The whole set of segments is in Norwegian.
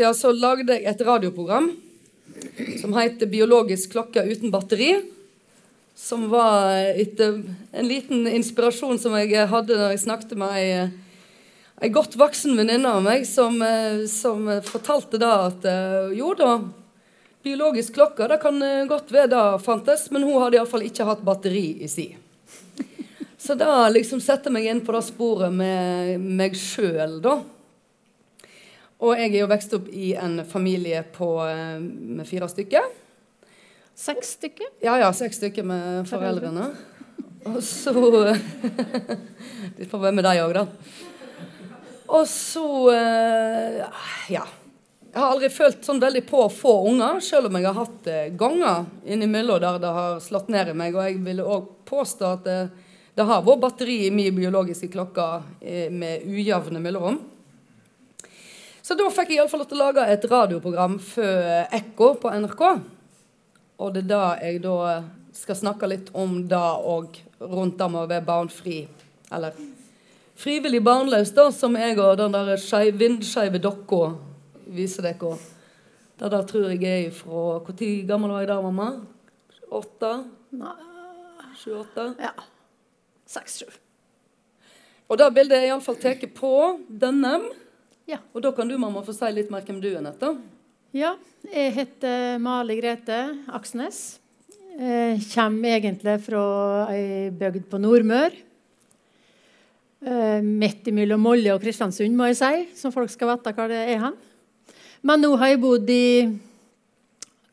siden så lagde jeg et radioprogram som heter 'Biologisk klokke uten batteri'. Som var etter en liten inspirasjon som jeg hadde da jeg snakket med ei, godt voksen venninne av meg, som, eh, som fortalte da at eh, jo da, biologisk klokke det kan eh, godt være det fantes, men hun hadde iallfall ikke hatt batteri i si. Så da liksom setter meg inn på det sporet med meg sjøl, da. Og jeg er jo vokst opp i en familie på, eh, med fire stykker. Seks stykker? Ja, ja, seks stykker med foreldrene. Og så Vi får være med deg òg, da. Og så eh, Ja. Jeg har aldri følt sånn veldig på å få unger, selv om jeg har hatt det ganger innimellom der det har slått ned i meg. Og jeg ville òg påstå at det, det har vært batteri i min biologiske klokke eh, med ujevne mellomrom. Så da fikk jeg iallfall lov til å lage et radioprogram før Ekko på NRK. Og det er da jeg da skal snakke litt om det og rundt det med å være barnfri. Eller frivillig barnløs, da, som jeg og den der vindskeive dokka viser dere. Det der tror jeg er fra Når gammel var jeg da, mamma? Åtte? Nei, Sju-åtte? ja. Seks-sju. Og det bildet er iallfall tatt på denne. Ja. Og da kan du, mamma, få si litt mer hvem du er, Nette. ja. Jeg heter Mali Grete Aksnes. Jeg kommer egentlig fra ei bygd på Nordmør. Eh, Midt mellom Molde og Kristiansund, må jeg si, så folk skal vite hva det er hen. Men nå har jeg bodd i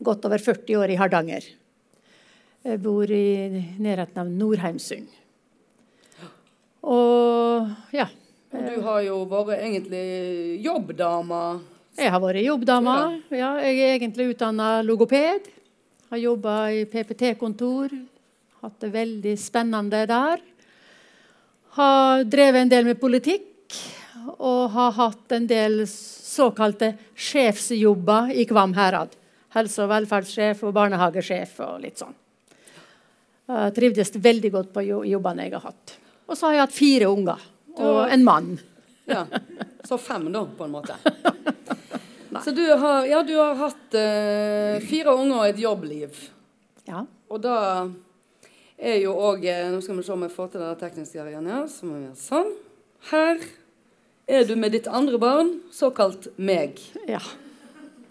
godt over 40 år i Hardanger. Jeg bor i nærheten av Nordheimsund. Og ja. Og du har jo vært egentlig jobbdame. Jeg har vært jobbdame. Ja, jeg er egentlig utdanna logoped. Har jobba i PPT-kontor. Hatt det veldig spennende der. Har drevet en del med politikk. Og har hatt en del såkalte sjefsjobber i Kvam herad. Helse- og velferdssjef og barnehagesjef og litt sånn. Jeg trivdes veldig godt på jo- jobbene jeg har hatt. Og så har jeg hatt fire unger og en mann. Ja. Så fem, da, på en måte. Så du har, ja, du har hatt eh, fire unger og et jobbliv. Ja. Og da er jo òg Nå skal vi se om jeg får til det tekniske her igjen. Ja. Så må vi gjøre sånn. Her er du med ditt andre barn, såkalt meg. ja.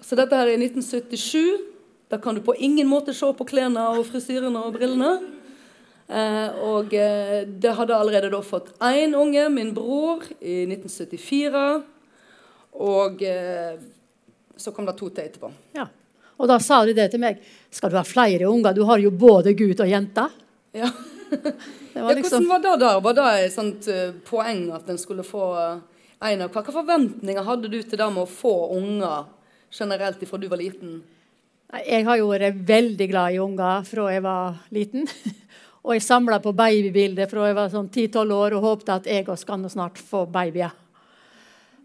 Så dette her er 1977. Da kan du på ingen måte se på klærne og frisyrene og brillene. Eh, og eh, det hadde allerede da fått én unge, min bror, i 1974. Og eh, så kom det to til etterpå. Ja. Og da sa de det til meg. Skal du ha flere unger? Du har jo både gutt og jente. Ja. Det var liksom, Hvordan var det der? Var det et sånt poeng at en skulle få en av hver? Hvilke forventninger hadde du til det med å få unger generelt ifra du var liten? Jeg har jo vært veldig glad i unger fra jeg var liten. Og jeg samla på babybilder fra jeg var sånn 10-12 år og håpte at jeg også skal nå snart få babyer.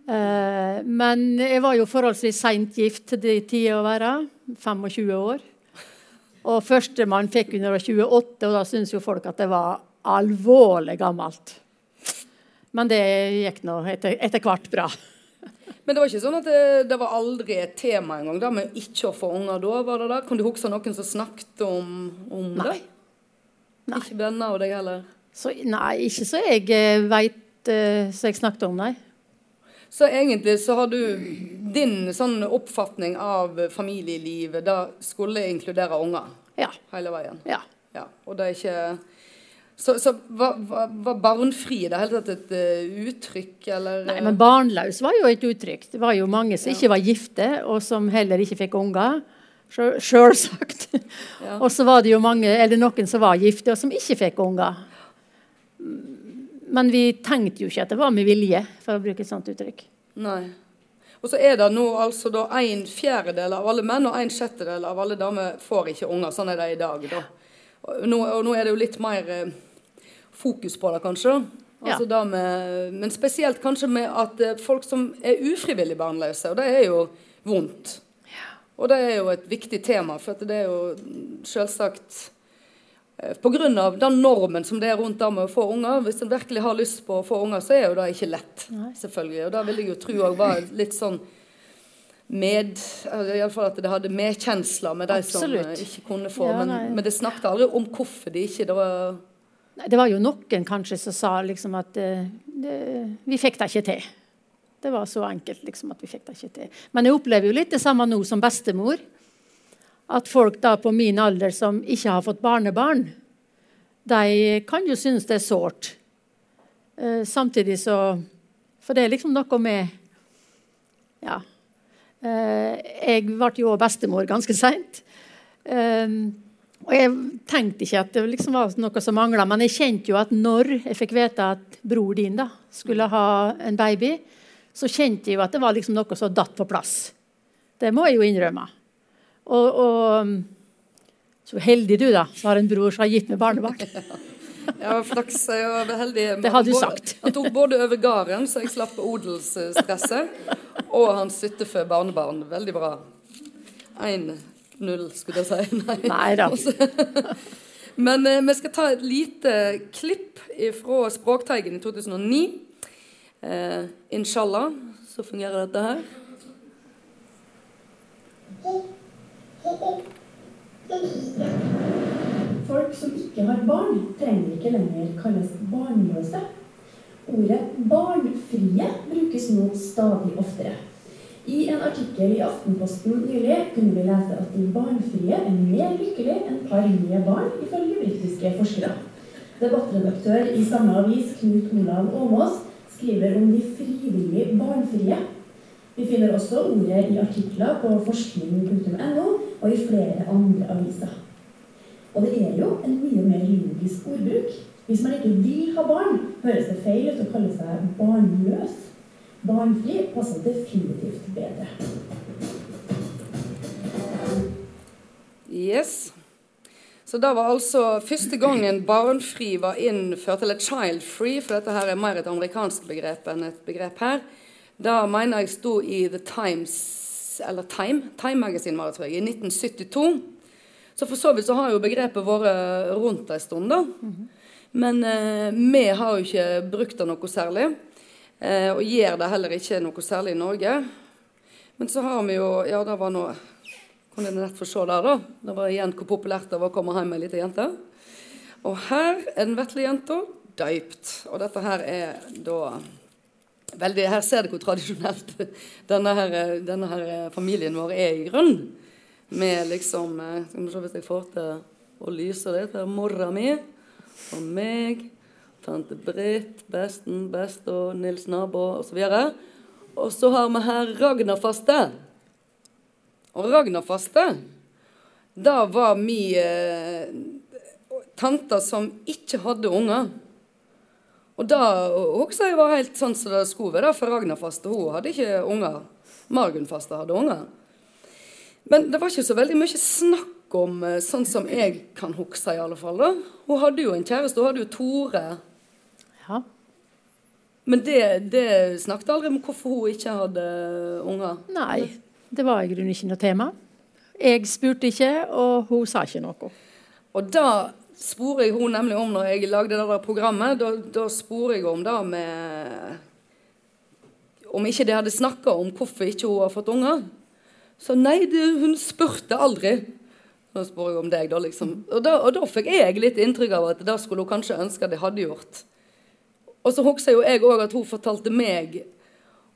Eh, men jeg var jo forholdsvis seint gift til de tida å være. 25 år. Og førstemann fikk var 28, og da syntes jo folk at det var alvorlig gammelt. Men det gikk nå etter, etter hvert bra. Men det var ikke sånn at det, det var aldri et tema engang, det med ikke å få unger da? var det da? Kan du huske noen som snakket om, om Nei. det? Nei. Ikke bønner av deg heller? Så, nei, ikke så jeg uh, veit så jeg snakket om, nei. Så egentlig så har du din sånn oppfatning av familielivet, da skulle inkludere unger Ja. hele veien? ja. Ja, og det er ikke Så, så var, var, var barnfri det hele tatt et uh, uttrykk, eller Nei, men barnløs var jo et uttrykk. Det var jo mange som ikke var gifte, og som heller ikke fikk unger. Sjø- Sjølsagt. Ja. Og så var det jo mange, eller noen som var gifte, og som ikke fikk unger. Men vi tenkte jo ikke at det var med vilje, for å bruke et sånt uttrykk. Nei. Og så er det nå altså da en fjerdedel av alle menn og en sjettedel av alle damer får ikke unger. Sånn er det i dag. da. Og nå, og nå er det jo litt mer eh, fokus på det, kanskje. Altså Ja. med, men spesielt kanskje med at eh, folk som er ufrivillig barnløse, og det er jo vondt. Og det er jo et viktig tema, for det er jo selvsagt Pga. på grunn av den normen som det er rundt det med å få unger. Hvis en virkelig har lyst på å få unger, så er jo det ikke lett. Selvfølgelig. Og da vil jeg jo tro òg var litt sånn med Iallfall at det hadde medkjensler med de som ikke kunne få. Ja, men, men det snakket aldri om hvorfor de ikke det var, Det var jo noen kanskje som sa liksom at eh, det, vi fikk det ikke til. Det var så enkelt liksom at vi fikk det ikke til. Men jeg opplever jo litt det samme nå som bestemor. At folk da på min alder som ikke har fått barnebarn, de kan jo synes det er sårt. Eh, samtidig så For det er liksom noe med Ja. Eh, jeg ble jo òg bestemor ganske seint. Og jeg tenkte ikke at det liksom var noe som mangla, men jeg kjente jo at når jeg fikk vite at bror din da skulle ha en baby, så kjente jeg jo at det var liksom noe som datt på plass. Det må jeg jo innrømme. Og, og så heldig du, da, som har en bror som har gitt meg barnebarn. Ja, flaks. Jeg var heldig. Det hadde du sagt. Han tok både over gården, så jeg slapp odelsstresset, og han syttefød barnebarn. Veldig bra. 1-0, skulle jeg si. Nei. Nei da. Men eh, vi skal ta et lite klipp fra Språkteigen i 2009. Eh, inshallah så fungerer dette her. Folk som ikke har barn, trenger ikke lenger kalles barnløse. Ordet 'barnfrie' brukes nå stadig oftere. I en artikkel i Aftenposten nylig kunne vi lese at de barnfrie er mer lykkelige enn par med barn, ifølge britiske forskere. Debattredaktør i samme avis, Knut Olav Åmås, skriver om de frivillig barnfrie. Vi finner også ordet i artikler på forskning.no og i flere andre aviser. Og det er jo en mye mer logisk ordbruk. Hvis man ikke vil ha barn, høres det feil ut å kalle seg barnløs. Barnfri passer definitivt bedre. Yes. Så det var altså første gangen barnfri var innført, eller child free, for dette her er mer et amerikansk begrep enn et begrep her. Da mener jeg sto i The Times, eller Time, Time Magazine var det, tror jeg, i 1972. Så for så vidt så har jo begrepet vært rundt en stund, da. Men eh, vi har jo ikke brukt det noe særlig. Eh, og gjør det heller ikke noe særlig i Norge. Men så har vi jo Ja, det var noe Kunne jeg nett få se der, da. Det var igjen hvor populært det var å komme hjem med ei lita jente. Og her er den vesle jenta døypt. Og dette her er da veldig Her ser dere hvor tradisjonelt denne, her, denne her familien vår er i grunn. Med liksom eh, Skal vi se hvis jeg får til å lyse det. Er mora mi og meg, tante Britt, besten, best Nils nabo osv. Og så har vi her Ragnarfaste. Og Ragnarfaste, da var mi eh, tante som ikke hadde unger. Og da husker jeg var helt sånn som det skulle være for Ragnarfaste. Hun hadde ikke unger. Margunfaste hadde unger. Men det var ikke så veldig mye snakk om eh, sånn som jeg kan huske, i alle fall. da. Hun hadde jo en kjæreste, hun hadde jo Tore. Ja. Men det, det snakket aldri om hvorfor hun ikke hadde unger. Nei, det var i grunnen ikke noe tema. Jeg spurte ikke, og hun sa ikke noe. Og da sporer jeg hun nemlig om når jeg lagde det der programmet. Da, da sporer jeg om det med Om ikke de hadde snakka om hvorfor ikke hun har fått unger. Så nei, det, hun spurte aldri. Da spør jeg om deg, da, liksom. Og da, og da fikk jeg litt inntrykk av at det skulle hun kanskje ønske de hadde gjort. Og så husker jo jeg òg at hun fortalte meg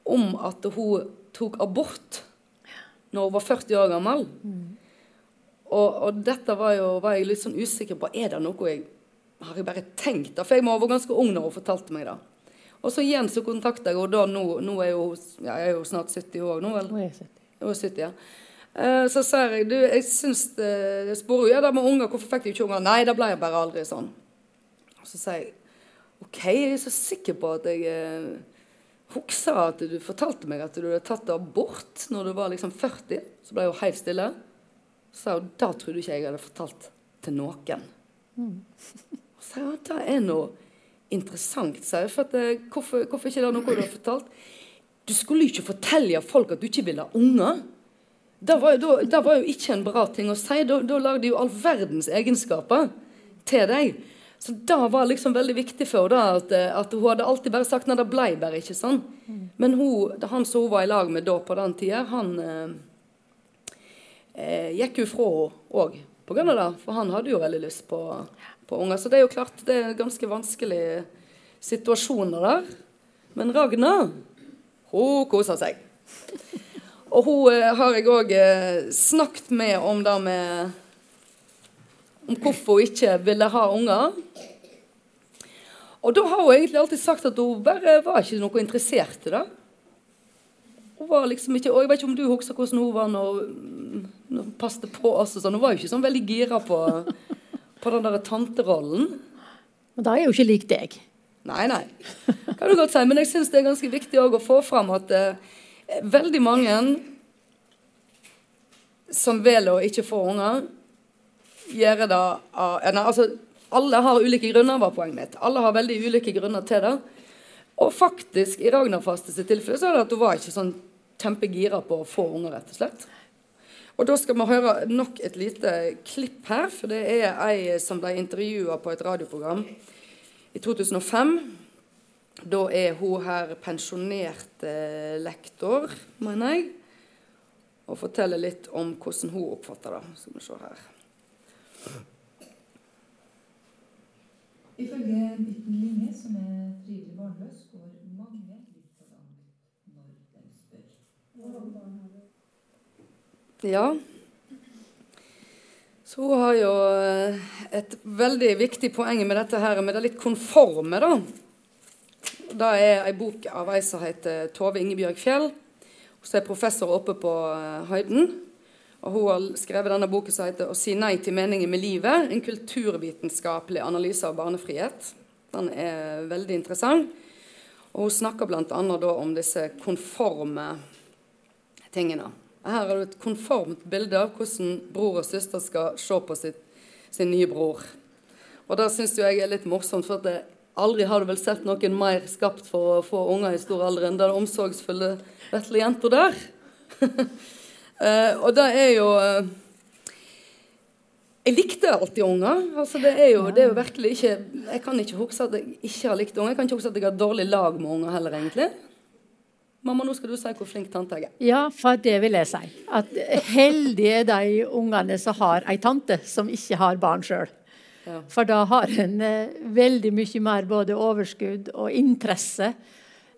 om at hun tok abort når hun var 40 år gammel. Og, og dette var, jo, var jeg litt sånn usikker på. Er det noe jeg har jeg bare tenkt? da? For jeg vært ganske ung når hun fortalte meg det. Og så igjen så kontakta jeg henne. Nå, nå er jo, ja, jeg er jo snart 70 år nå, vel? Er 70. Jeg var 70, ja. Eh, Så sa jeg du, jeg syns det Jeg spør jo ja, det med unger, hvorfor fikk de ikke unger? Nei, det ble jeg bare aldri sånn. Og så sier jeg OK, jeg er så sikker på at jeg eh, husker at du fortalte meg at du hadde tatt abort når du var liksom 40. Så ble hun helt stille. Så da trodde ikke jeg hadde fortalt til noen. Så sa at det er noe interessant, sa jeg. For at, eh, hvorfor, hvorfor ikke det er noe du har fortalt? Du skulle ikke fortelle folk at du ikke ville ha unger. Det var, jo, det var jo ikke en bra ting å si. Da, da lagde de jo all verdens egenskaper til deg. Så det var liksom veldig viktig for henne. At, at, hun hadde alltid bare sagt nei, det ble bare ikke sånn. Men hun, han som hun var i lag med da på den tida, han eh, eh gikk jo fra henne òg pga. det. For han hadde jo veldig lyst på, på unger. Så det er jo klart det er ganske vanskelige situasjoner der. Men Ragna, hun koser seg. Og hun eh, har jeg òg eh, snakket med om det med om hvorfor hun ikke ville ha unger. Og da har hun egentlig alltid sagt at hun bare var ikke noe interessert i det. Hun var liksom ikke, og Jeg vet ikke om du husker hvordan hun var når, når hun passet på oss. og sånn. Hun var jo ikke sånn veldig gira på, på den der tanterollen. Men da er jo ikke lik deg. Nei, nei. Kan du godt si. Men jeg syns det er ganske viktig å få fram at eh, veldig mange som velger å ikke få unger, gjøre det av nei, altså, Alle har ulike grunner, var poenget mitt. Alle har veldig ulike grunner til det. Og faktisk, i Ragnarfaste sitt tilfelle, så er det at hun var ikke sånn kjempegira på å få unger, rett og slett. Og da skal vi høre nok et lite klipp her, for det er ei som ble intervjua på et radioprogram i 2005. Da er hun her pensjonert eh, lektor, mener jeg, og forteller litt om hvordan hun oppfatter det. Skal vi se her. Ifølge Bitten Linge, som er frivillig barnløs, går mange litt for langt når de spør. Ja. Så hun har jo eh, et veldig viktig poeng med dette her, med det litt konforme, da. Det er ei bok av ei som heter Tove Ingebjørg Fjell. Hun er professor oppe på eh, Høyden. Og Hun har skrevet denne boken som heter 'Å si nei til meningen med livet'. En kulturvitenskapelig analyse av barnefrihet. Den er veldig interessant. Og Hun snakker bl.a. om disse konforme tingene. Her har du et konformt bilde av hvordan bror og søster skal se på sitt, sin nye bror. Og det syns jeg er litt morsomt, for at aldri har du vel sett noen mer skapt for å få unger i stor alder enn den omsorgsfulle vesle jenta der. Uh, og det er jo uh, Jeg likte alltid unger. Altså, det, er jo, det, er jo, virkelig ikke Jeg kan ikke huske at jeg ikke har likt unger. Jeg kan ikke huske at jeg har dårlig lag med unger heller, egentlig. Mamma, nå skal du si hvor flink tante jeg er. Ja, for det vil jeg si. At heldige er de ungene som har ei tante som ikke har barn sjøl. Ja. For da har en eh, veldig mye mer både overskudd og interesse.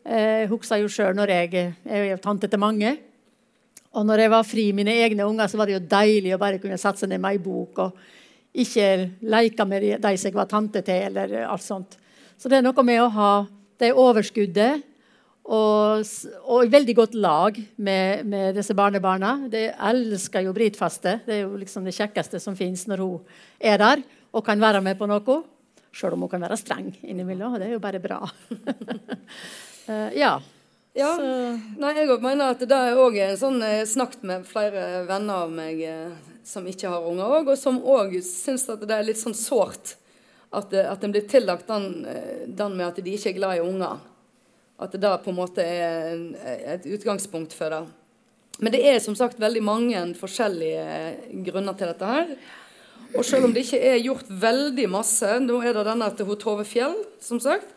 Jeg husker jo sjøl når jeg, jeg er tante til mange. Og når jeg var fri mine egne unger, så var det jo deilig å bare kunne satse ned med ei bok og ikke leke med de som jeg var tante til, eller alt sånt. Så det er noe med å ha det overskuddet og, og i veldig godt lag med, med disse barnebarna. De elsker jo Britfaste. Det er jo liksom det kjekkeste som fins når hun er der og kan være med på noe. Sjøl om hun kan være streng innimellom. Det er jo bare bra. uh, ja. Så. Nei, jeg mener at det er òg sånn Jeg har snakket med flere venner av meg eh, som ikke har unger òg, og som òg syns at det er litt sånn sårt at, eh, at en blir tillagt den, eh, den, med at de ikke er glad i unger. At det da på en måte er et utgangspunkt for det. Men det er som sagt veldig mange forskjellige grunner til dette her. Og selv om det ikke er gjort veldig masse Nå er det denne til Tove Fjell, som sagt.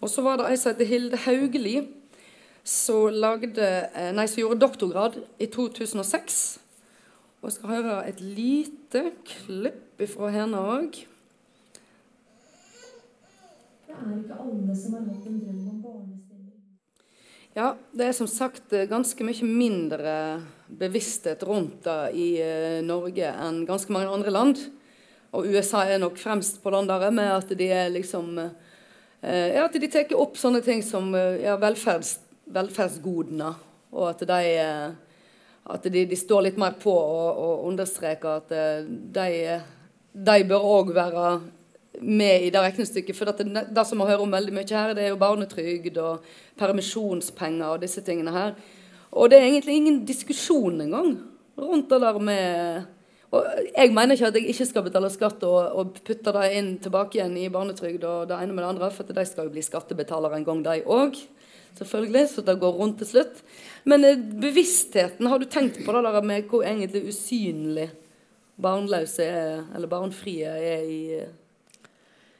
Og så var det ei som heter Hilde Haugli som, eh, som gjorde doktorgrad i 2006. Og jeg skal høre et lite klipp fra henne òg. Det er ikke alle som har hatt en drøm om barnestemmer. Ja, det er som sagt eh, ganske mye mindre bevissthet rundt det i eh, Norge enn ganske mange andre land. Og USA er nok fremst på den der med at de er liksom ja, At de tar opp sånne ting som ja, velferds velferdsgodene, og at de, at de, de står litt mer på og, og understreker at eh, de, de bør òg være med i det regnestykket. For det, det som vi hører om veldig mye her, det er jo barnetrygd og permisjonspenger og disse tingene her. Og det er egentlig ingen diskusjon engang rundt det der med og Jeg mener ikke at jeg ikke skal betale skatt og, og putte det inn tilbake igjen i barnetrygd og det ene med det andre, for de skal jo bli skattebetalere en gang, de òg selvfølgelig, så det går rundt til slutt. Men eh, bevisstheten, har du tenkt på det der med hvor egentlig usynlig barnløse er, eller barnfrie er i eh?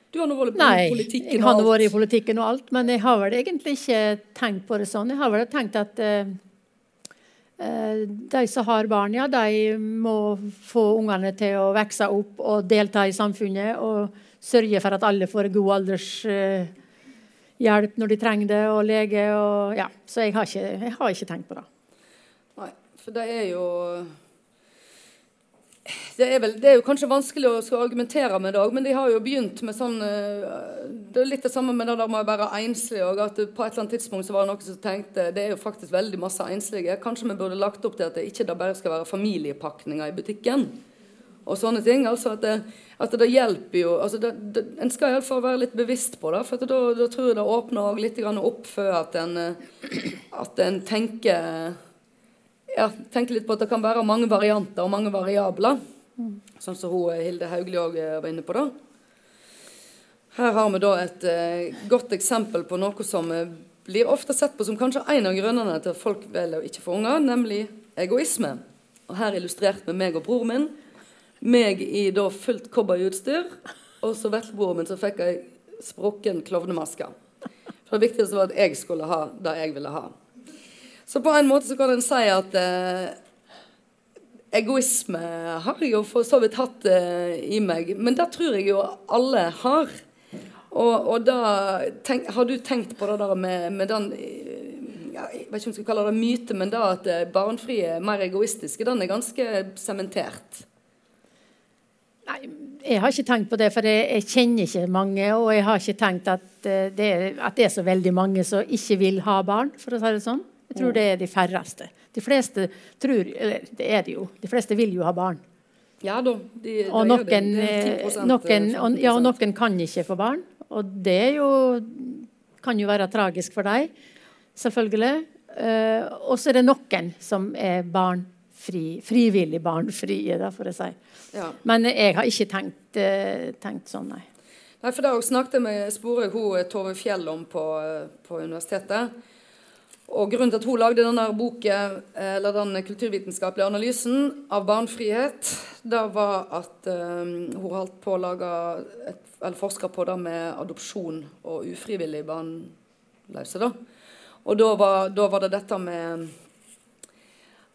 Du har nå vært i Nei, jeg har nå vært i politikken og alt, men jeg har vel egentlig ikke tenkt på det sånn. Jeg har vel tenkt at eh, de som har barn, ja, de må få ungene til å vokse opp og delta i samfunnet. Og sørge for at alle får god aldershjelp når de trenger det, og lege og Ja. Så jeg har ikke, jeg har ikke tenkt på det. Nei, for det er jo det er, vel, det er jo kanskje vanskelig å skal argumentere med det òg, men de har jo begynt med sånn eh, Det er litt det samme med det der med å være enslig òg. At på et eller annet tidspunkt så var det noen som tenkte det er jo faktisk veldig masse enslige. Kanskje vi burde lagt opp til at det ikke bare skal være familiepakninger i butikken. Og sånne ting. altså At det, at det hjelper jo altså det, det, En skal iallfall være litt bevisst på det. For da, da tror jeg det åpner litt grann opp for at en, eh, at en tenker ja, tenker litt på at det kan være mange varianter og mange variabler. Sånn som hun, eh, Hilde Haugli òg var inne på. da. Her har vi da et eh, godt eksempel på noe som eh, blir ofte sett på som kanskje en av grunnene til at folk velger å ikke få unger, nemlig egoisme. Og Her illustrert med meg og bror min. Meg i da fullt cowboyutstyr, og så veslebroren min så fikk jeg sprukken klovnemaske. For det viktigste var at jeg skulle ha det jeg ville ha. Så på en måte så kan en si at eh, egoisme har jeg jo for så vidt hatt eh, i meg. Men det tror jeg jo alle har. Og, og da tenk, Har du tenkt på det der med, med den eh, Jeg vet ikke om jeg skal kalle det myte, men da at eh, barnefrie er mer egoistiske, den er ganske sementert. Nei, jeg har ikke tenkt på det, for jeg, kjenner ikke mange. Og jeg har ikke tenkt at, eh, det, er- at det er så veldig mange som ikke vil ha barn, for å si det sånn. Jeg tror det er de færreste. De fleste tror Eller det er det jo. De fleste vil jo ha barn. Ja da. De, Og noen, Det eh, 10%, noen, eh, og, ja, og noen kan ikke få barn. Og det er jo, kan jo være tragisk for dem, selvfølgelig. Uh, og så er det noen som er barnfri, frivillig barnfrie, da, for å si. Ja. Men jeg har ikke tenkt, eh, tenkt sånn, nei. Nei, for det snakket jeg med sporet hun Tove Fjell om på, eh, på universitetet. Og grunnen til at hun lagde denne boken, eh, eller den kulturvitenskapelige analysen av barnefrihet, det var at um, hun holdt på å lage et, eller forske på det med adopsjon og ufrivillig barnløse. da. Og da var, da var det dette med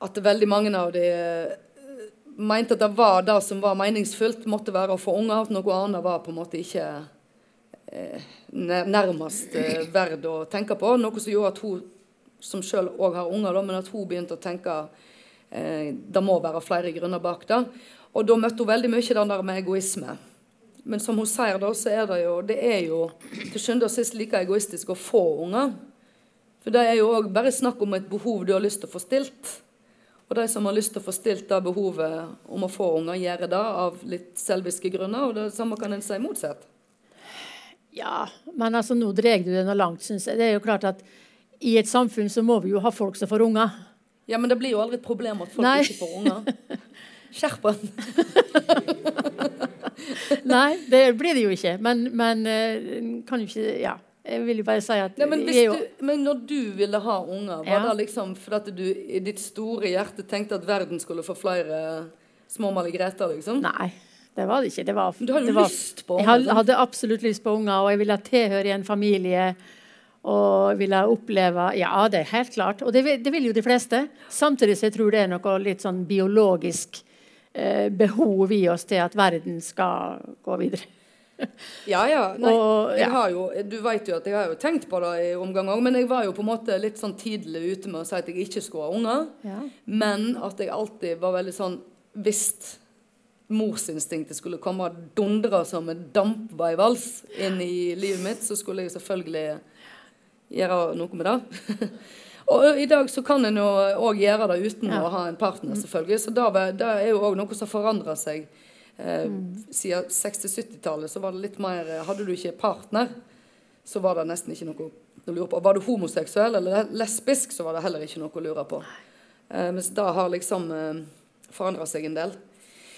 at veldig mange av de eh, mente at det var det som var meningsfullt, måtte være å få unger. At noe annet var på en måte ikke eh, nærmest verdt å tenke på. Noe som gjorde at hun, som sjøl òg har unger, men at hun begynte å tenke at det må være flere grunner bak det. Og da møtte hun veldig mye den der med egoisme. Men som hun sier, da, så er det jo det er jo til sjuende og sist like egoistisk å få unger. For det er jo òg bare snakk om et behov du har lyst til å få stilt. Og de som har lyst til å få stilt det behovet om å få unger, gjør det av litt selviske grunner. Og det samme kan en si motsatt. Ja, men altså nå drar du det noe langt, syns jeg. Det er jo klart at i et samfunn så må vi jo ha folk som får unger. Ja, men det blir jo aldri et problem at folk Nei. ikke får unger. Skjerp! Nei, det blir det jo ikke. Men, men eh, kan jo ikke Ja. Jeg vil bare si at Nei, men, du, men når du ville ha unger, var Ja. det liksom fordi at du i ditt store hjerte tenkte at verden skulle få flere små Margrethe, liksom? Nei, det var det ikke. Det var, du hadde det var, lyst på Jeg unger, hadde, hadde absolutt lyst på unger, og jeg ville tilhøre i en familie. Og ville oppleve Ja, det er helt klart. Og det, det vil jo de fleste. Samtidig så jeg tror det er noe litt sånn biologisk eh, behov i oss til at verden skal gå videre. Ja, ja. Nei, Og, ja. Har jo, du vet jo at jeg har jo tenkt på det i omgang òg, men jeg var jo på en måte litt sånn tidlig ute med å si at jeg ikke skulle ha unger. Ja. Men at jeg alltid var veldig sånn Hvis morsinstinktet skulle komme og dundre som en dampveivals inn i livet mitt, så skulle jeg selvfølgelig gjøre noe med det. og i dag så kan en jo òg gjøre det uten Ja. å ha en partner, selvfølgelig. Så det er jo òg noe som forandrer seg. Eh, Siden 60-70-tallet så var det litt mer eh, Hadde du ikke partner, så var det nesten ikke noe å lure på. Var du homoseksuell eller lesbisk, så var det heller ikke noe å lure på. Eh, mens det har liksom eh, forandra seg en del.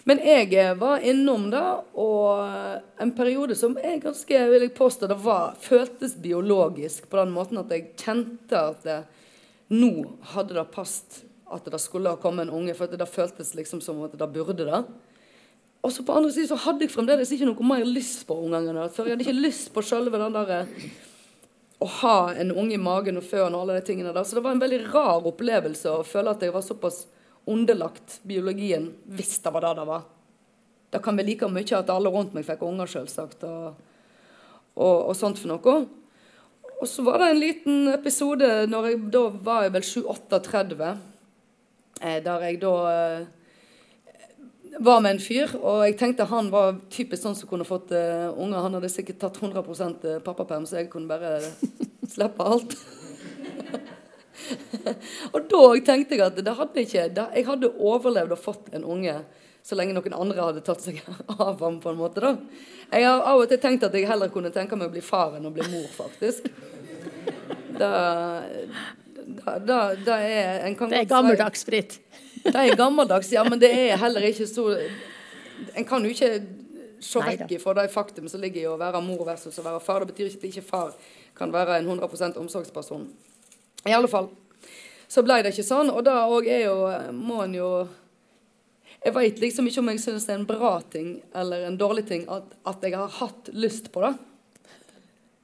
Men jeg eh, var innom det, og eh, en periode som er ganske, vil jeg påstå, det var, føltes biologisk på den måten at jeg kjente at det, nå hadde det passet at det skulle ha kommet en unge, for det føltes liksom som at det burde det. Og så på andre siden så hadde jeg fremdeles ikke noe mer lyst på ungene. For jeg hadde ikke lyst på selve den der eh, å ha en unge i magen og føden og alle de tingene der. Så det var en veldig rar opplevelse å føle at jeg var såpass underlagt biologien, hvis det var det det var. Det kan være like mye at alle rundt meg fikk unger, selvsagt, og, og, og sånt for noe. Og så var det en liten episode når jeg, da var jeg vel 7-38, eh, der jeg da eh, var med en fyr, og jeg tenkte han var typisk sånn som kunne fått uh, unger. Han hadde sikkert tatt 100% pappaperm, så jeg kunne bare slippe alt. og da tenkte jeg at det hadde ikke, da, jeg hadde overlevd og fått en unge så lenge noen andre hadde tatt seg av ham. på en måte da. Jeg har av og til tenkt at jeg heller kunne tenke meg å bli far enn å bli mor, faktisk. Da, da, da er en Det er gammeldags, sprit. Det er gammeldags, ja, men det er heller ikke så En kan jo ikke se vekk fra det faktum som ligger i å være mor versus å være far. Det betyr ikke at ikke far kan være en 100% omsorgsperson. I alle fall så ble det ikke sånn, og da òg er jo Må en jo Jeg veit liksom ikke om jeg syns det er en bra ting eller en dårlig ting at, at jeg har hatt lyst på det.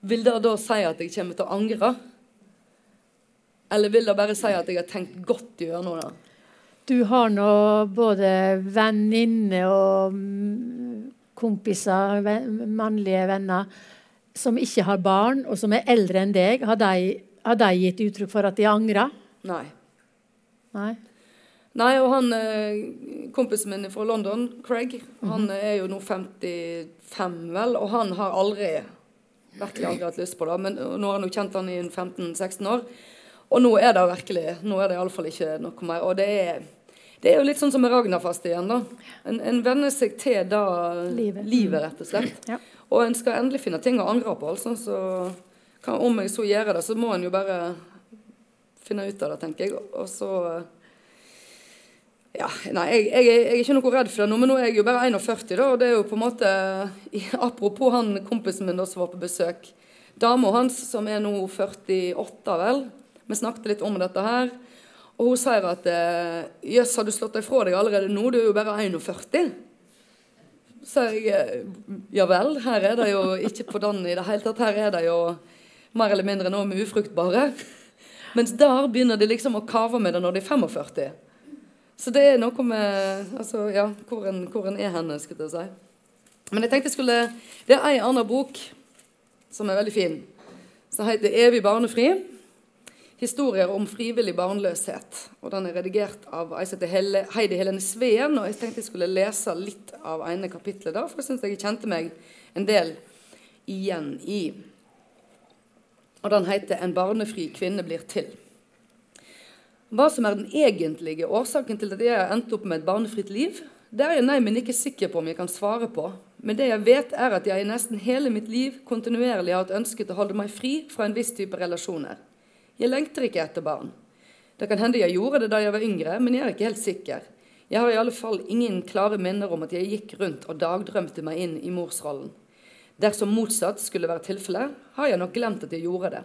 Vil det da si at jeg kommer til å angre? Eller vil det bare si at jeg har tenkt godt gjennom det? Du har nå både venninner og kompiser, mannlige venner, som ikke har barn, og som er eldre enn deg. Har de, har de gitt uttrykk for at de angrer? Nei. Nei. Nei, og han eh, kompisen min fra London, Craig, han er jo nå 55, vel, og han har aldri virkelig aldri hatt lyst på det. Men nå har han jo kjent han i 15-16 år. Og nå er det virkelig Nå er det iallfall ikke noe mer. Og det er, det er jo litt sånn som med Ragnarfast igjen. da. En, en venner seg til da livet. livet, rett og slett. Ja. Og en skal endelig finne ting å angre på. altså, så kan, Om jeg så gjør det, så må en jo bare finne ut av det, tenker jeg. Og så ja, nei, jeg, jeg, jeg, er ikke noe redd for det nå, men nå er jeg jo bare 41, da, og det er jo på en måte Apropos han kompisen min da som var på besøk. Dama hans, som er nå 48, vel, vi snakket litt om dette her. Og hun sier at eh, Jøss, har du slått deg fra deg allerede nå? Du er jo bare 41. Så jeg eh, ja vel, her er det jo ikke på den i det hele tatt. Her er det jo mer eller mindre noe med ufruktbare. Mens der begynner de liksom å kave med det når de er 45. Så det er noe med altså, ja, hvor en, hvor en er henne, skulle jeg si. Men jeg tenkte jeg skulle Det er ei annen bok som er veldig fin, som heter 'Evig barnefri' historier om frivillig barnløshet. Og Den er redigert av Heidi Helene Sveen. og Jeg tenkte jeg skulle lese litt av ene kapitlet der, for jeg syns jeg kjente meg en del igjen i. Og Den heter 'En barnefri kvinne blir til'. Hva som er den egentlige årsaken til at jeg har endt opp med et barnefritt liv, det er jeg nei, men ikke sikker på om jeg kan svare på. Men det jeg vet, er at jeg i nesten hele mitt liv kontinuerlig har hatt ønsket å holde meg fri fra en viss type relasjoner. Jeg lengter ikke etter barn. Det kan hende jeg gjorde det da jeg var yngre, men jeg er ikke helt sikker. Jeg har i alle fall ingen klare minner om at jeg gikk rundt og dagdrømte meg inn i morsrollen. Dersom motsatt skulle være tilfellet, har jeg nok glemt at jeg gjorde det.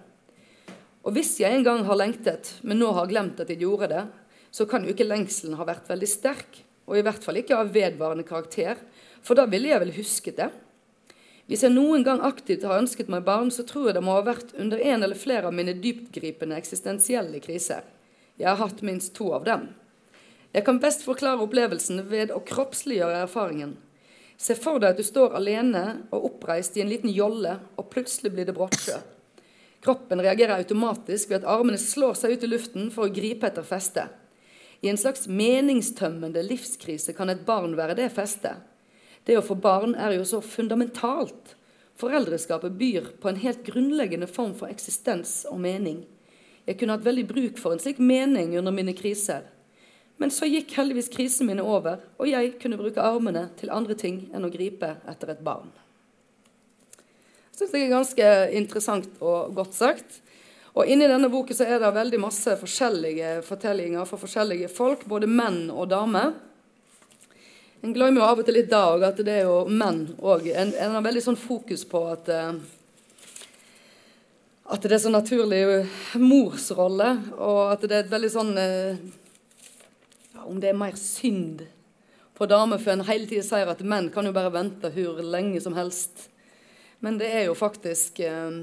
Og hvis jeg en gang har lengtet, men nå har glemt at jeg gjorde det, så kan jo ikke lengselen ha vært veldig sterk, og i hvert fall ikke av vedvarende karakter, for da ville jeg vel husket det. Hvis jeg noen gang aktivt har ønsket meg barn, så tror jeg det må ha vært under en eller flere av mine dyptgripende eksistensielle kriser. Jeg har hatt minst to av dem. Jeg kan best forklare opplevelsen ved å kroppsliggjøre erfaringen. Se for deg at du står alene og oppreist i en liten jolle, og plutselig blir det brottsjø. Kroppen reagerer automatisk ved at armene slår seg ut i luften for å gripe etter feste. I en slags meningstømmende livskrise kan et barn være det festet. Det å få barn er jo så fundamentalt. Foreldreskapet byr på en helt grunnleggende form for eksistens og mening. Jeg kunne hatt veldig bruk for en slik mening under mine kriser. Men så gikk heldigvis krisene mine over, og jeg kunne bruke armene til andre ting enn å gripe etter et barn. Jeg syns det er ganske interessant og godt sagt. Og Inni denne boken så er det veldig masse forskjellige fortellinger for forskjellige folk, både menn og damer. En glemmer jo av og til litt da òg at det er jo menn òg. En, en, har veldig sånn fokus på at uh, at det er så naturlig morsrolle, og at det er et veldig sånn uh, ja, Om det er mer synd på damer, for en hele tida sier at menn kan jo bare vente hvor lenge som helst. Men det er jo faktisk eh,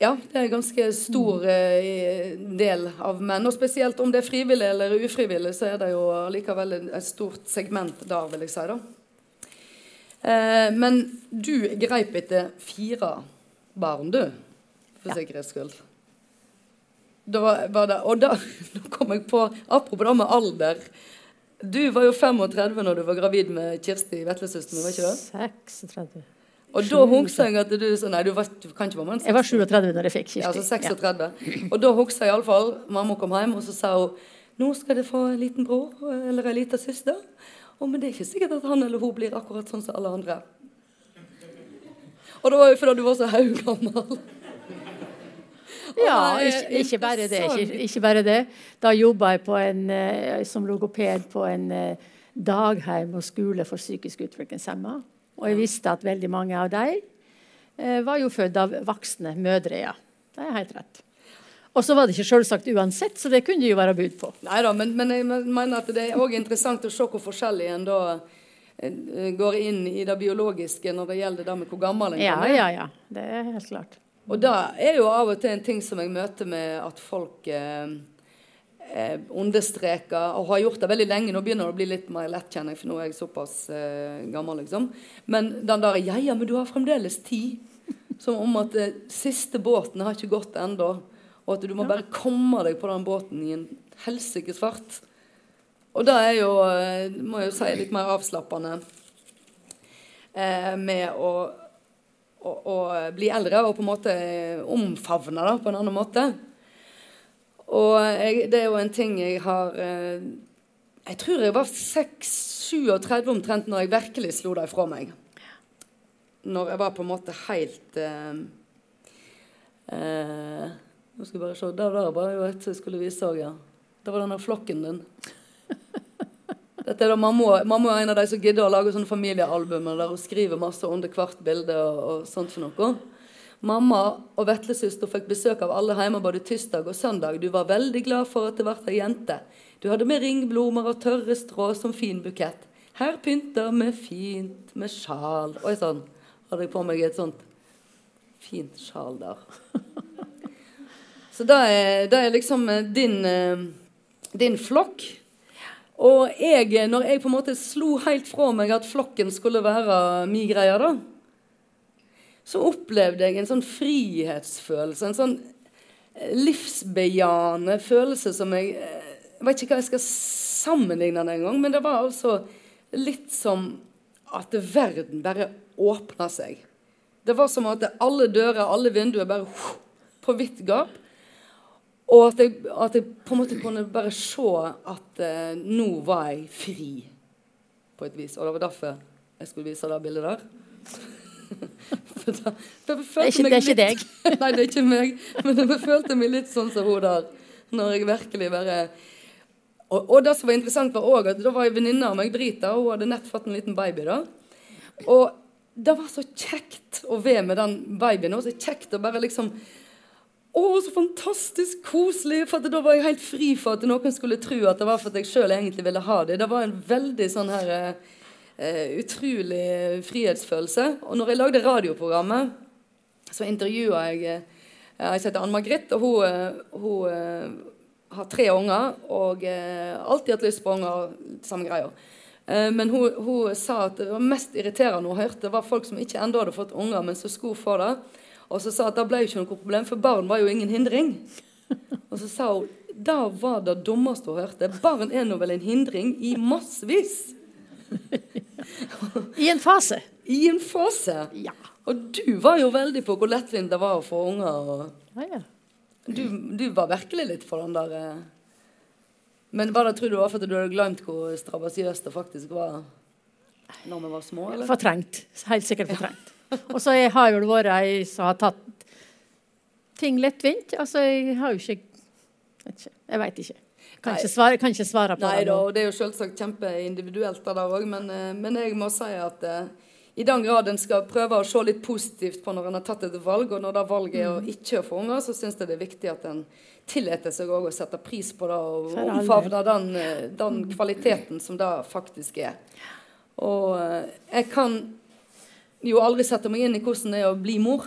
Ja, det er en ganske stor eh, del av menn. Og spesielt om det er frivillig eller ufrivillig, så er det jo likevel et stort segment der, vil jeg si. da. Eh, men du greip etter fire barn, du, for Ja. sikkerhets skyld. Da var, det, og da, da kom jeg på Apropos det med alder. Du var jo 35 når du var gravid med Kirsti Vetlesøsteren, var ikke det? 36. Og da husker jeg at du sa Nei, du, var, du kan ikke være mann. Jeg var 37 når jeg fikk Kirsti. Ja, altså 36. Og da husker jeg iallfall Mamma kom hjem, og så sa hun nå skal det få en liten bror eller en liten søster. Og, men det er ikke sikkert at han eller hun blir akkurat sånn som alle andre. Og det var jo fordi du var så haugammel. Ja, ikke, ikke, bare det, ikke, ikke bare det. Da jobba jeg på en, eh, som logoped på en eh, dagheim og skole for psykisk utviklingshemma. Og jeg visste at veldig mange av dem eh, var jo født av voksne mødre. ja. Det er helt rett. Og så var det ikke selvsagt uansett, så det kunne det jo være bud på. Nei da, men, men jeg mener at det er òg interessant å se hvor forskjellig en da eh, går inn i det biologiske når det gjelder det med hvor gammel en Ja, være. ja, ja. Det er helt klart. Og det er jo av og til en ting som jeg møter med at folk eh, eh, understreker, og har gjort det veldig lenge. Nå begynner det å bli litt mer lett, kjenner jeg, for nå er jeg såpass eh, gammel, liksom. Men den der Ja, ja, men du har fremdeles tid. Som om at eh, siste båten har ikke gått ennå. Og at du må bare komme deg på den båten i en helsikes fart. Og det er jo, eh, må jeg jo si, litt mer avslappende eh, med å å, å bli eldre og på en måte omfavne det på en annen måte. Og jeg, det er jo en ting jeg har eh, Jeg tror jeg var 6-37 omtrent når jeg virkelig slo det ifra meg. Når jeg var på en måte helt eh, eh, Nå skal jeg bare se. Der, der var jo et jeg skulle vise òg, ja. Det var denne flokken din. Dette er da mamma, mamma er en av de som gidder å lage sånne familiealbumer der hun skriver masse under hvert bilde og, og sånt for noe. Mamma og veslesøster fikk besøk av alle hjemme både tirsdag og søndag. Du var veldig glad for at det ble ei jente. Du hadde med ringblomer og tørre strå som fin bukett. Her pynter vi fint med sjal. Oi sann, hadde jeg på meg et sånt fint sjal der. Så det er, det er liksom eh, din, eh, din flokk. Og jeg, når jeg på en måte slo helt fra meg at flokken skulle være min greie, da, så opplevde jeg en sånn frihetsfølelse. En sånn eh, livsbejaende følelse som jeg eh, Jeg vet ikke hva jeg skal sammenligne den engang, men det var altså litt som at verden bare åpna seg. Det var som at alle dører, alle vinduer bare på vidt gap. Og at jeg, at jeg på en måte kunne bare se at eh, nå var jeg fri, på et vis. Og det var derfor jeg skulle vise det bildet der. For da, for Det er ikke- det er ikke litt- Nei, det er ikke meg. Men jeg følte meg litt sånn som hun der. Når jeg virkelig bare Og, og det som var interessant, var også at da var ei venninne av meg, Brita, og hun hadde nett fått en liten baby. da. Og det var så kjekt å være med den babyen. Og så kjekt å bare liksom Å, så fantastisk koselig! For da var jeg helt fri for at noen skulle tro at det var for at jeg sjøl egentlig ville ha det. Det var en veldig sånn her eh, utrolig frihetsfølelse. Og når jeg lagde radioprogrammet, så intervjua jeg eh, Jeg heter Ann-Margrit, og hun, eh, hun eh, har tre unger og alltid hatt lyst på unger. Samme greia. Men hun, hun sa at det var mest irriterende hun hørte, var folk som ikke ennå hadde fått unger, men som skulle få det. Og så sa at det ble jo ikke noe problem, for barn var jo ingen hindring. Og så sa hun det var det dummeste hun hørte. Barn er nå vel en hindring i massevis. I en fase. I en fase. Ja. Og du var jo veldig på hvor lettvint det var å få unger. og Ja, ja. du, du var virkelig litt for den der eh. Men var det, tror du det var fordi du hadde glemt hvor strabasiøst det faktisk var når vi var små? eller? Fortrengt. Helt sikkert fortrengt. Og så jeg har jo vært ei som har tatt ting lettvint. Altså, jeg har jo ikke, Jeg veit ikke. Kan Nei. ikke, svare, kan ikke svare på Nei det da, og det er jo selvsagt kjempeindividuelt det der òg, men, eh, men jeg må si at eh, i den grad en skal prøve å se litt positivt på når en har tatt et valg, og når det valget er å Mm. ikke få unger, så syns jeg det er viktig at en tillater seg òg å sette pris på det og omfavne den, eh, den kvaliteten som det faktisk er. Og jeg kan jo aldri sette meg inn i hvordan det er å bli mor.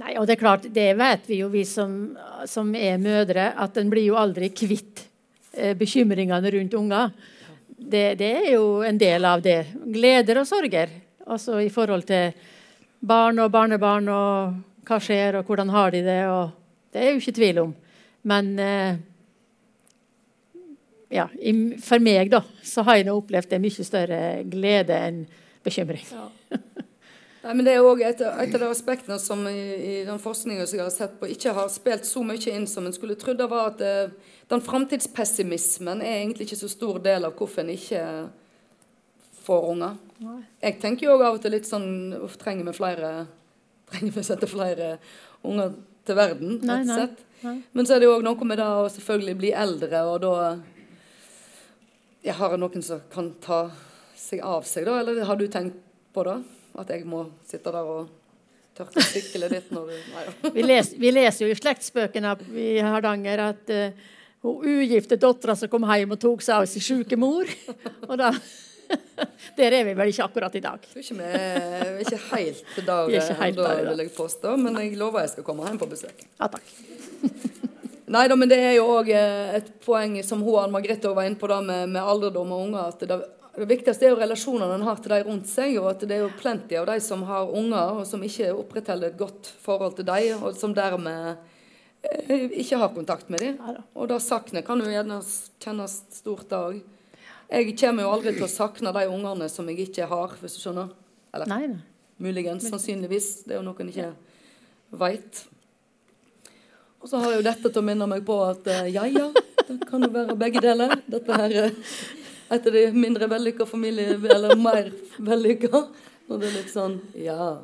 Nei, og det er klart, det vet vi jo, vi som, som er mødre, at en blir jo aldri kvitt eh, bekymringene rundt unger. Det, det er jo en del av det. Gleder og sorger. Altså i forhold til barn og barnebarn og hva skjer, og hvordan har de det. og Det er jo ikke tvil om. Men eh, ja, for meg, da, så har jeg nå opplevd en mye større glede enn bekymring. Nei, men Det er også et, et av de aspektene som i, i den forskningen som jeg har sett på, ikke har spilt så mye inn som en skulle trodd. Det var at eh, den framtidspessimismen er egentlig ikke så stor del av hvorfor en ikke får unger. Jeg tenker jo av og til litt sånn Uff, trenger vi flere Trenger vi å sette flere unger til verden? Rett og slett. nei. Men så er det jo òg noe med det å selvfølgelig bli eldre, og da jeg Har noen som kan ta seg av seg, da? Eller har du tenkt på det? At jeg må sitte der og tørke sykkelet ditt når du Nei ja. Vi, les, vi leser jo i slektsbøkene i Hardanger at uh, hun ugifte dattera som kom hjem og tok seg av sin syke mor. Og da Der er vi vel ikke akkurat i dag. Jeg tror ikke vi er, ikke helt der Vi er ikke helt ennå, der vil jeg påstå. Men jeg lover jeg skal komme hjem på besøk. Ja, takk. Nei da, men det er jo òg et poeng som hun Ann Margrethe var inne på da med, med alderdom og unger. at det, det viktigste er jo relasjonene en har til de rundt seg. Og at det er jo plenty av de som har unger, og som ikke opprettholder et godt forhold til dem, og som dermed eh, ikke har kontakt med dem. Og det savnet kan jo gjerne kjennes stort da òg. Jeg kommer jo aldri til å sakne de ungene som jeg ikke har, hvis du skjønner. Eller Nei, nei. Muligens, sannsynligvis. Det er jo noe en ikke veit. Og så har jeg jo dette til å minne meg på at eh, ja, ja, det kan jo være begge deler. Dette her er et av de mindre vellykka familie... Eller mer vellykka. Og det er litt sånn ja.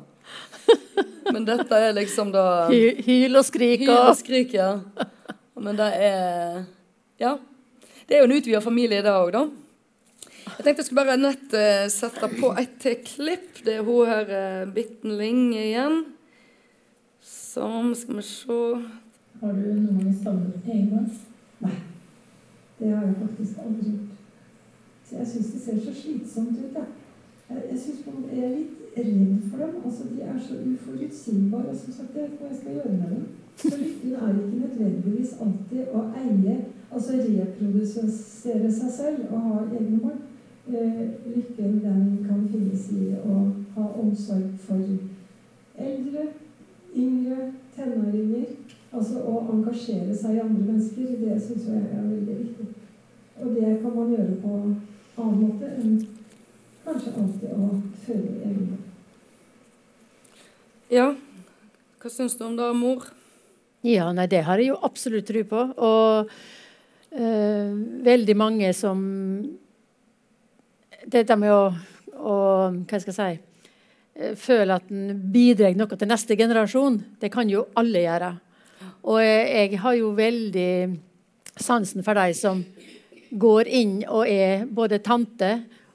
Men dette er liksom da Hy, hyl og skrik Hyl og og skrik, ja. Men det er Ja. Det er jo en utvida familie, det òg, da. Jeg tenkte jeg skulle bare nett eh, sette på et til klipp. Det er hun her, uh, Bitten Ling, igjen. Som Skal vi se Har du noen gang savnet egne? Nei. Det har jeg faktisk aldri gjort. Så jeg syns det ser så slitsomt ut, jeg. Jeg, synes jeg er litt redd for dem. Altså, de er så uforutsigbare. Som sagt, jeg vet ikke hva jeg skal gjøre med dem. Så lykken er ikke nødvendigvis alltid å eie, altså reprodusere seg selv og ha egne mål. Eh, lykken den kan finnes i å ha omsorg for eldre, yngre, tenåringer. Altså å engasjere seg i andre mennesker, det syns jeg er veldig viktig. Og det kan man gjøre på annen måte enn kanskje alltid å føle egen barn. Ja. Hva syns du om det, mor? Ja, nei, det har jeg jo absolutt tro på. Og øh, veldig mange som Dette med å, å Hva skal jeg si føler Føle at en bidrar noe til neste generasjon, det kan jo alle gjøre. Og jeg, jeg har jo veldig sansen for de som går inn og er både tante,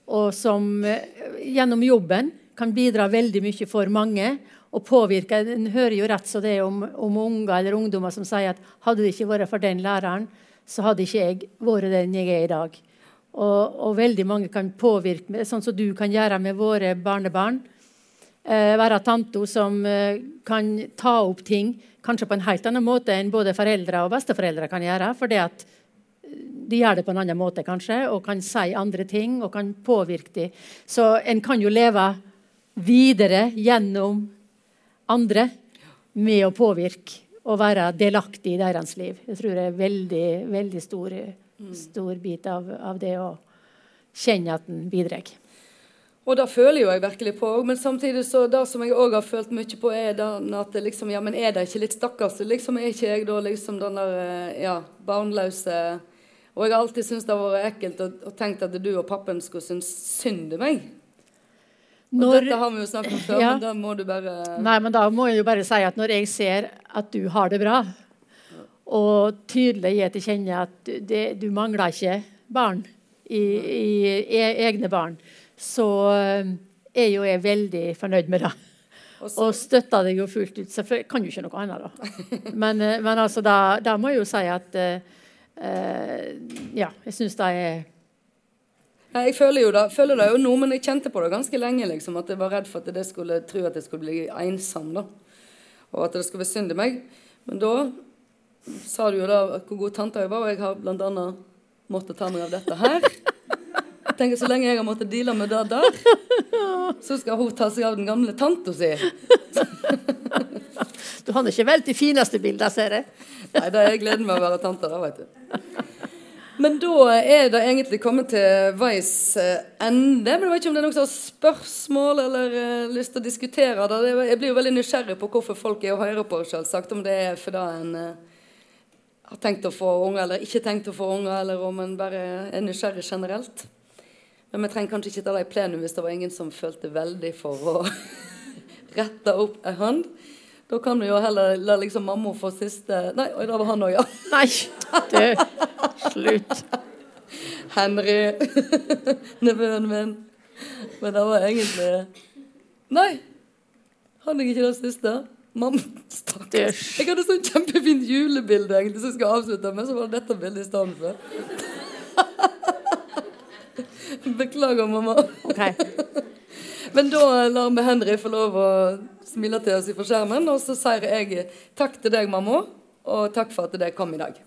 og som eh, gjennom jobben kan bidra veldig mye for mange. Og påvirke, En hører jo rett så det om, om unger eller ungdommer som sier at hadde det ikke vært for den læreren, så hadde ikke jeg vært den jeg er i dag. Og, og veldig mange kan påvirke, sånn som du kan gjøre med våre barnebarn. Eh, være tante som eh, kan ta opp ting kanskje på en helt annen måte enn både foreldre og besteforeldre kan gjøre. fordi at de gjør det på en annen måte, kanskje, og kan si andre ting og kan påvirke dem. Så en kan jo leve videre gjennom andre med å påvirke og være delaktig i deres liv. Jeg tror det er veldig, veldig stor, stor bit av, av det å kjenne at en bidrar. Og det føler jo jeg virkelig på. Men samtidig så det som jeg òg har følt mye på, er at det liksom, ja, men er det ikke litt stakkars? Liksom, er ikke jeg da liksom den der eh, ja, barnløse Og jeg har alltid syntes det har vært ekkelt og, og tenkt at du og pappen skulle synes synd i meg. Og Når- dette har vi jo snakket om før, Ja. men da må du bare Nei, men da må jeg jo bare si at når jeg ser at du har det bra, og tydelig gir til kjenne at det, du mangler ikke barn i, i e, egne barn, så eh, er jo jeg veldig fornøyd med det. Og Og støtter deg jo fullt ut. Selvfølgelig kan jo ikke noe annet, da. Men, eh, men altså, da, da må jeg jo si at eh, Ja, jeg syns det er jeg føler jo det, føler det jo nå, men jeg kjente på det ganske lenge. liksom, At jeg var redd for at det skulle tro at jeg skulle bli ensom. da, Og at det skulle være synd i meg. Men da sa du jo da hvor god tante jeg var, og jeg har bl.a. måttet ta meg av dette her. Jeg tenker Så lenge jeg har måttet deale med det der, så skal hun ta seg av den gamle tanta si. Du har ikke valgt de fineste bildene, ser jeg. Nei, det er gleden med å være tante, da, vet du. Men da er det egentlig kommet til veis eh, ende. Men jeg vet ikke om det er noen som har spørsmål eller uh, lyst til å diskutere det. Jeg blir jo veldig nysgjerrig på hvorfor folk er og hører på, selvsagt. Om det er fordi en uh, har tenkt å få unger, eller ikke tenkt å få unger, eller om en bare er nysgjerrig generelt. Men vi trenger kanskje ikke ta det i plenum hvis det var ingen som følte veldig for å rette opp en hånd. Da kan vi jo heller la liksom mamma få siste Nei, oi, da var han òg, ja. Nei, du. Slutt. Henry. Nevøen min. Men det var egentlig Nei. Han er ikke den siste? Mamma, stakkars. Jeg hadde sånn kjempefint julebilde egentlig som jeg skal avslutte med, så var det dette bildet i stedet for. Beklager, mamma. Ok. Men da lar vi Henry få lov å smile til oss fra skjermen, og så sier jeg takk til deg, mamma, og takk for at dere kom i dag.